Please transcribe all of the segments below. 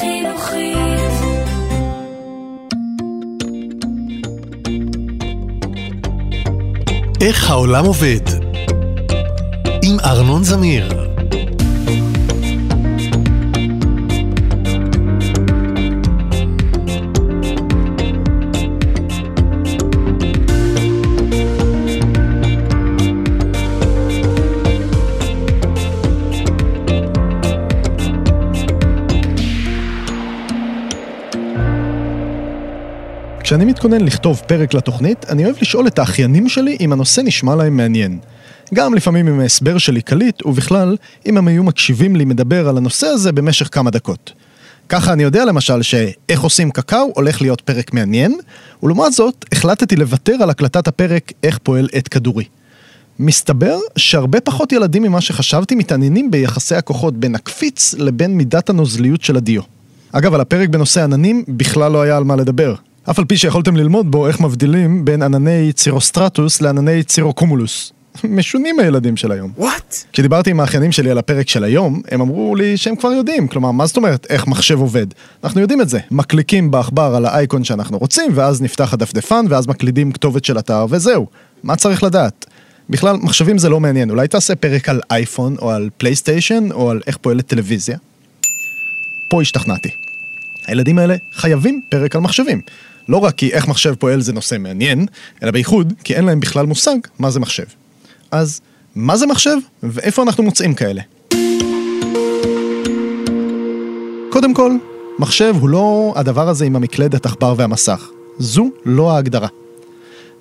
חינוכית. איך העולם עובד? עם ארנון זמיר. כשאני מתכונן לכתוב פרק לתוכנית, אני אוהב לשאול את האחיינים שלי אם הנושא נשמע להם מעניין. גם לפעמים אם ההסבר שלי קליט, ובכלל, אם הם היו מקשיבים לי מדבר על הנושא הזה במשך כמה דקות. ככה אני יודע למשל שאיך עושים קקאו הולך להיות פרק מעניין, ולעומת זאת, החלטתי לוותר על הקלטת הפרק איך פועל עט כדורי. מסתבר שהרבה פחות ילדים ממה שחשבתי מתעניינים ביחסי הכוחות בין הקפיץ לבין מידת הנוזליות של הדיו. אגב, על הפרק בנושא עננים בכלל לא היה על מה לדבר. אף על פי שיכולתם ללמוד בו איך מבדילים בין ענני צירוסטרטוס לענני צירוקומולוס. משונים הילדים של היום. וואט? כשדיברתי עם האחיינים שלי על הפרק של היום, הם אמרו לי שהם כבר יודעים. כלומר, מה זאת אומרת איך מחשב עובד? אנחנו יודעים את זה. מקליקים בעכבר על האייקון שאנחנו רוצים, ואז נפתח הדפדפן, ואז מקלידים כתובת של אתר, וזהו. מה צריך לדעת? בכלל, מחשבים זה לא מעניין. אולי תעשה פרק על אייפון, או על פלייסטיישן, או על איך פועלת טלוויזיה? פה השתכנעתי. הילדים האלה חייבים פרק על מחשבים. לא רק כי איך מחשב פועל זה נושא מעניין, אלא בייחוד כי אין להם בכלל מושג מה זה מחשב. אז מה זה מחשב ואיפה אנחנו מוצאים כאלה? קודם כל, מחשב הוא לא הדבר הזה עם המקלדת, עכבר והמסך. זו לא ההגדרה.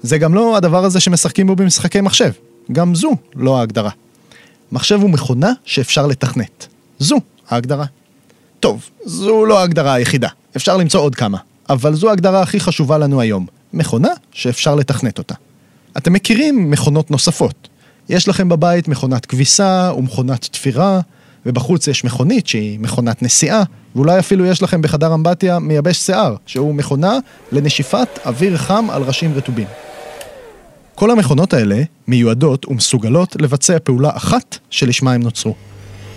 זה גם לא הדבר הזה שמשחקים בו במשחקי מחשב. גם זו לא ההגדרה. מחשב הוא מכונה שאפשר לתכנת. זו ההגדרה. טוב, זו לא ההגדרה היחידה. אפשר למצוא עוד כמה. אבל זו ההגדרה הכי חשובה לנו היום. מכונה שאפשר לתכנת אותה. אתם מכירים מכונות נוספות. יש לכם בבית מכונת כביסה ומכונת תפירה, ובחוץ יש מכונית שהיא מכונת נסיעה, ואולי אפילו יש לכם בחדר אמבטיה מייבש שיער, שהוא מכונה לנשיפת אוויר חם על ראשים רטובים. כל המכונות האלה מיועדות ומסוגלות לבצע פעולה אחת שלשמה הם נוצרו.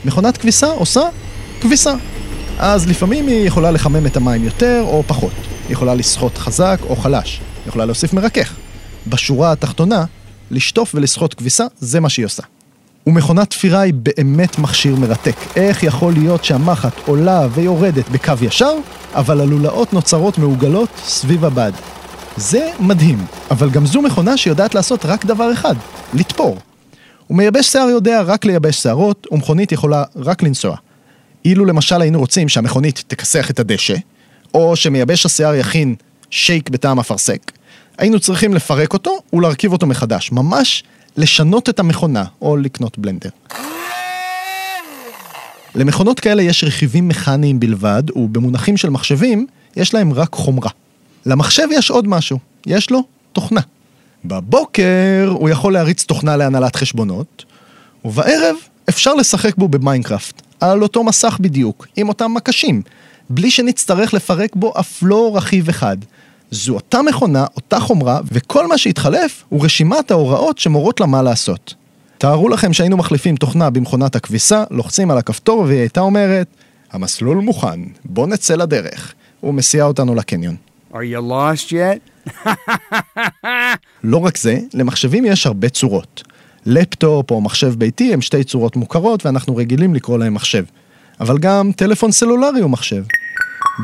מכונת כביסה עושה כביסה. אז לפעמים היא יכולה לחמם את המים יותר או פחות. היא יכולה לסחוט חזק או חלש. היא יכולה להוסיף מרכך. בשורה התחתונה, לשטוף ולסחוט כביסה, זה מה שהיא עושה. ומכונת תפירה היא באמת מכשיר מרתק. איך יכול להיות שהמחט עולה ויורדת בקו ישר, אבל הלולאות נוצרות מעוגלות סביב הבד. זה מדהים, אבל גם זו מכונה שיודעת לעשות רק דבר אחד, לתפור. ומייבש שיער יודע רק לייבש שערות, ומכונית יכולה רק לנסוע. אילו למשל היינו רוצים שהמכונית תכסח את הדשא, או שמייבש השיער יכין שייק בטעם אפרסק, היינו צריכים לפרק אותו ולהרכיב אותו מחדש. ממש לשנות את המכונה, או לקנות בלנדר. למכונות כאלה יש רכיבים מכניים בלבד, ובמונחים של מחשבים, יש להם רק חומרה. למחשב יש עוד משהו, יש לו תוכנה. בבוקר הוא יכול להריץ תוכנה להנהלת חשבונות, ובערב אפשר לשחק בו במיינקראפט, על אותו מסך בדיוק, עם אותם מקשים, בלי שנצטרך לפרק בו אף לא רכיב אחד. זו אותה מכונה, אותה חומרה, וכל מה שהתחלף הוא רשימת ההוראות שמורות לה מה לעשות. תארו לכם שהיינו מחליפים תוכנה במכונת הכביסה, לוחצים על הכפתור והיא הייתה אומרת, המסלול מוכן, בוא נצא לדרך. הוא מסיע אותנו לקניון. Are you lost yet? לא רק זה, למחשבים יש הרבה צורות. לפטופ או מחשב ביתי הם שתי צורות מוכרות ואנחנו רגילים לקרוא להם מחשב. אבל גם טלפון סלולרי הוא מחשב.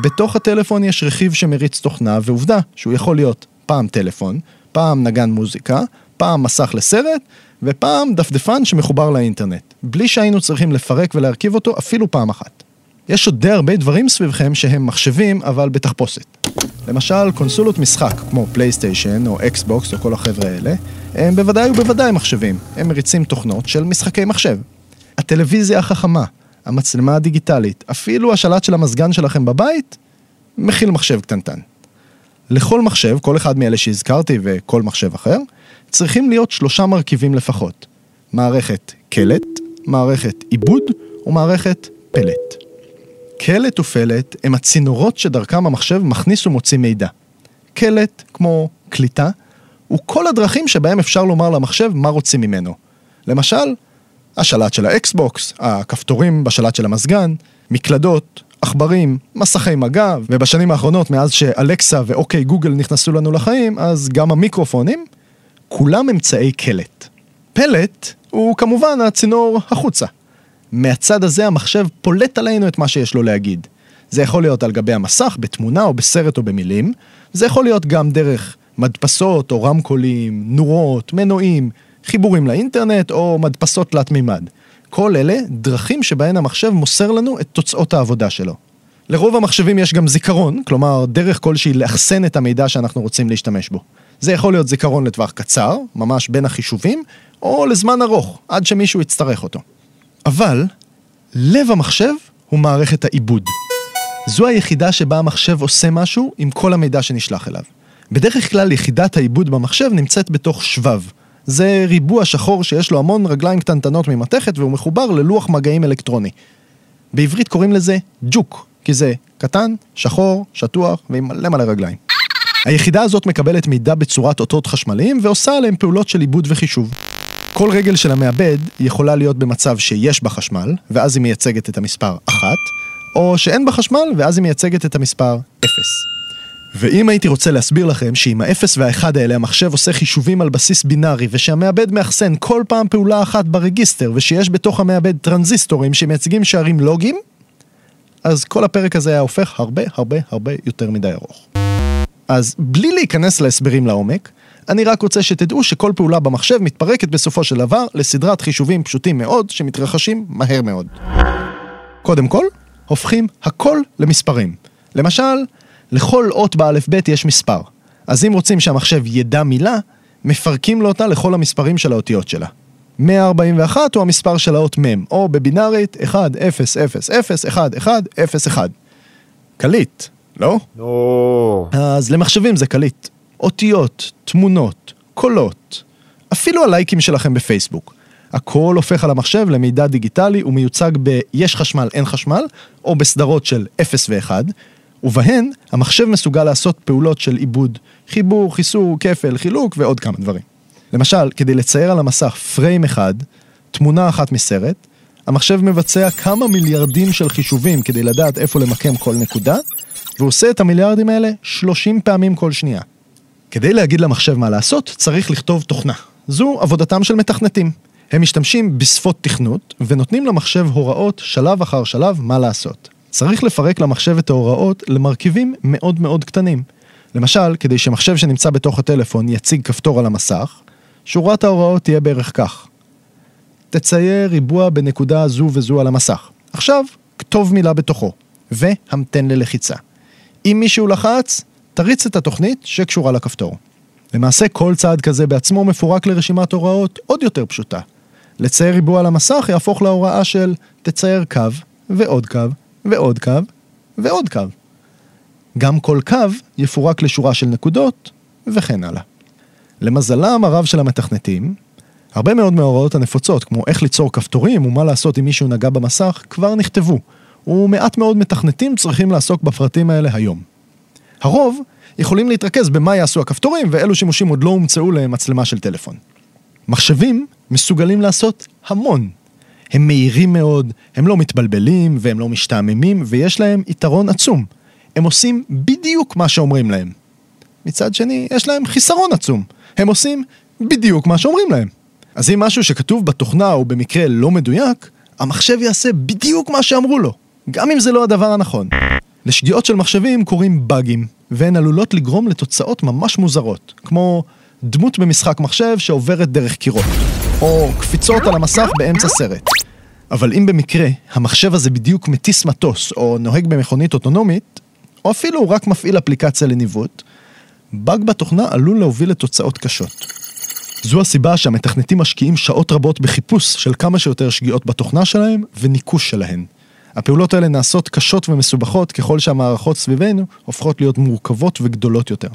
בתוך הטלפון יש רכיב שמריץ תוכנה, ועובדה שהוא יכול להיות פעם טלפון, פעם נגן מוזיקה, פעם מסך לסרט, ופעם דפדפן שמחובר לאינטרנט, בלי שהיינו צריכים לפרק ולהרכיב אותו אפילו פעם אחת. יש עוד די הרבה דברים סביבכם שהם מחשבים, אבל בתחפושת. למשל, קונסולות משחק, כמו פלייסטיישן או אקסבוקס או כל החבר'ה האלה, הם בוודאי ובוודאי מחשבים. הם מריצים תוכנות של משחקי מחשב. הטלוויזיה החכמה, המצלמה הדיגיטלית, אפילו השלט של המזגן שלכם בבית, מכיל מחשב קטנטן. לכל מחשב, כל אחד מאלה שהזכרתי וכל מחשב אחר, צריכים להיות שלושה מרכיבים לפחות. מערכת קלט, מערכת עיבוד ומערכת פלט. קלט ופלט הם הצינורות שדרכם המחשב מכניס ומוציא מידע. קלט, כמו קליטה, הוא כל הדרכים שבהם אפשר לומר למחשב מה רוצים ממנו. למשל, השלט של האקסבוקס, הכפתורים בשלט של המזגן, מקלדות, עכברים, מסכי מגע, ובשנים האחרונות, מאז שאלקסה ואוקיי גוגל נכנסו לנו לחיים, אז גם המיקרופונים, כולם אמצעי קלט. פלט הוא כמובן הצינור החוצה. מהצד הזה המחשב פולט עלינו את מה שיש לו להגיד. זה יכול להיות על גבי המסך, בתמונה או בסרט או במילים, זה יכול להיות גם דרך מדפסות או רמקולים, נורות, מנועים, חיבורים לאינטרנט או מדפסות תלת מימד. כל אלה דרכים שבהן המחשב מוסר לנו את תוצאות העבודה שלו. לרוב המחשבים יש גם זיכרון, כלומר דרך כלשהי לאחסן את המידע שאנחנו רוצים להשתמש בו. זה יכול להיות זיכרון לטווח קצר, ממש בין החישובים, או לזמן ארוך, עד שמישהו יצטרך אותו. אבל, לב המחשב הוא מערכת העיבוד. זו היחידה שבה המחשב עושה משהו עם כל המידע שנשלח אליו. בדרך כלל יחידת העיבוד במחשב נמצאת בתוך שבב. זה ריבוע שחור שיש לו המון רגליים קטנטנות ממתכת והוא מחובר ללוח מגעים אלקטרוני. בעברית קוראים לזה ג'וק, כי זה קטן, שחור, שטוח ועם מלא מלא רגליים. היחידה הזאת מקבלת מידע בצורת אותות חשמליים ועושה עליהם פעולות של עיבוד וחישוב. כל רגל של המעבד יכולה להיות במצב שיש בה חשמל, ואז היא מייצגת את המספר 1, או שאין בה חשמל, ואז היא מייצגת את המספר 0. ואם הייתי רוצה להסביר לכם שעם ה-0 וה-1 האלה המחשב עושה חישובים על בסיס בינארי ושהמעבד מאחסן כל פעם פעולה אחת ברגיסטר ושיש בתוך המעבד טרנזיסטורים שמייצגים שערים לוגיים, אז כל הפרק הזה היה הופך הרבה הרבה הרבה יותר מדי ארוך. אז בלי להיכנס להסברים לעומק, אני רק רוצה שתדעו שכל פעולה במחשב מתפרקת בסופו של דבר לסדרת חישובים פשוטים מאוד שמתרחשים מהר מאוד. קודם כל, הופכים הכל למספרים. למשל, לכל אות באלף-בית יש מספר. אז אם רוצים שהמחשב ידע מילה, מפרקים לו אותה לכל המספרים של האותיות שלה. 141 הוא המספר של האות מ', או בבינארית 1, 0, 0, 0, 1, 1, 0, 1. קליט, לא? No. אז למחשבים זה קליט. אותיות, תמונות, קולות, אפילו הלייקים שלכם בפייסבוק. הכל הופך על המחשב למידע דיגיטלי ומיוצג ב-יש חשמל, אין חשמל, או בסדרות של 0 ו-1, ובהן המחשב מסוגל לעשות פעולות של עיבוד, חיבור, חיסור, כפל, חילוק ועוד כמה דברים. למשל, כדי לצייר על המסך פריים אחד, תמונה אחת מסרט, המחשב מבצע כמה מיליארדים של חישובים כדי לדעת איפה למקם כל נקודה, והוא עושה את המיליארדים האלה 30 פעמים כל שנייה. כדי להגיד למחשב מה לעשות, צריך לכתוב תוכנה. זו עבודתם של מתכנתים. הם משתמשים בשפות תכנות, ונותנים למחשב הוראות שלב אחר שלב מה לעשות. צריך לפרק למחשב את ההוראות למרכיבים מאוד מאוד קטנים. למשל, כדי שמחשב שנמצא בתוך הטלפון יציג כפתור על המסך, שורת ההוראות תהיה בערך כך. תצייר ריבוע בנקודה זו וזו על המסך. עכשיו, כתוב מילה בתוכו, והמתן ללחיצה. אם מישהו לחץ, תריץ את התוכנית שקשורה לכפתור. למעשה כל צעד כזה בעצמו מפורק לרשימת הוראות עוד יותר פשוטה. לצייר ריבוע על המסך יהפוך להוראה של תצייר קו, ועוד קו, ועוד קו, ועוד קו. גם כל קו יפורק לשורה של נקודות, וכן הלאה. למזלם הרב של המתכנתים, הרבה מאוד מההוראות הנפוצות, כמו איך ליצור כפתורים ומה לעשות אם מישהו נגע במסך, כבר נכתבו, ומעט מאוד מתכנתים צריכים לעסוק בפרטים האלה היום. הרוב יכולים להתרכז במה יעשו הכפתורים ואילו שימושים עוד לא הומצאו למצלמה של טלפון. מחשבים מסוגלים לעשות המון. הם מהירים מאוד, הם לא מתבלבלים והם לא משתעממים ויש להם יתרון עצום. הם עושים בדיוק מה שאומרים להם. מצד שני, יש להם חיסרון עצום. הם עושים בדיוק מה שאומרים להם. אז אם משהו שכתוב בתוכנה הוא במקרה לא מדויק, המחשב יעשה בדיוק מה שאמרו לו, גם אם זה לא הדבר הנכון. לשגיאות של מחשבים קוראים באגים, והן עלולות לגרום לתוצאות ממש מוזרות, כמו דמות במשחק מחשב שעוברת דרך קירות, או קפיצות על המסך באמצע סרט. אבל אם במקרה המחשב הזה בדיוק מטיס מטוס או נוהג במכונית אוטונומית, או אפילו רק מפעיל אפליקציה לניווט, באג בתוכנה עלול להוביל לתוצאות קשות. זו הסיבה שהמתכנתים משקיעים שעות רבות בחיפוש של כמה שיותר שגיאות בתוכנה שלהם וניקוש שלהן. הפעולות האלה נעשות קשות ומסובכות ככל שהמערכות סביבנו הופכות להיות מורכבות וגדולות יותר.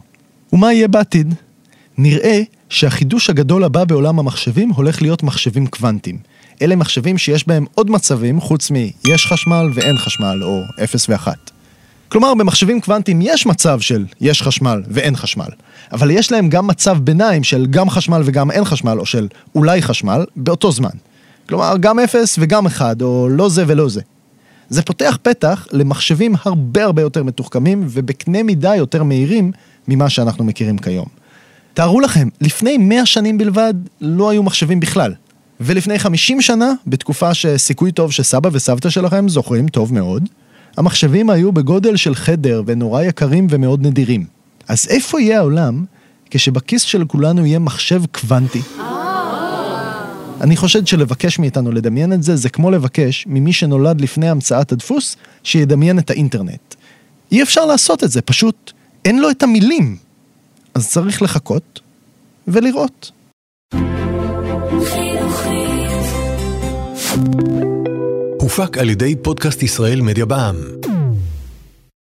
ומה יהיה בעתיד? נראה שהחידוש הגדול הבא בעולם המחשבים הולך להיות מחשבים קוונטיים. אלה מחשבים שיש בהם עוד מצבים חוץ מ-יש חשמל ואין חשמל, או 0 ו-1. כלומר, במחשבים קוונטיים יש מצב של יש חשמל ואין חשמל, אבל יש להם גם מצב ביניים של גם חשמל וגם אין חשמל, או של אולי חשמל, באותו זמן. כלומר, גם 0 וגם 1, או לא זה ולא זה. זה פותח פתח למחשבים הרבה הרבה יותר מתוחכמים ובקנה מידה יותר מהירים ממה שאנחנו מכירים כיום. תארו לכם, לפני 100 שנים בלבד לא היו מחשבים בכלל. ולפני 50 שנה, בתקופה שסיכוי טוב שסבא וסבתא שלכם זוכרים טוב מאוד, המחשבים היו בגודל של חדר ונורא יקרים ומאוד נדירים. אז איפה יהיה העולם כשבכיס של כולנו יהיה מחשב קוונטי? אני חושד שלבקש מאיתנו לדמיין את זה, זה כמו לבקש ממי שנולד לפני המצאת הדפוס, שידמיין את האינטרנט. אי אפשר לעשות את זה, פשוט אין לו את המילים. אז צריך לחכות ולראות. הופק על ידי פודקאסט ישראל מדיה בע"מ.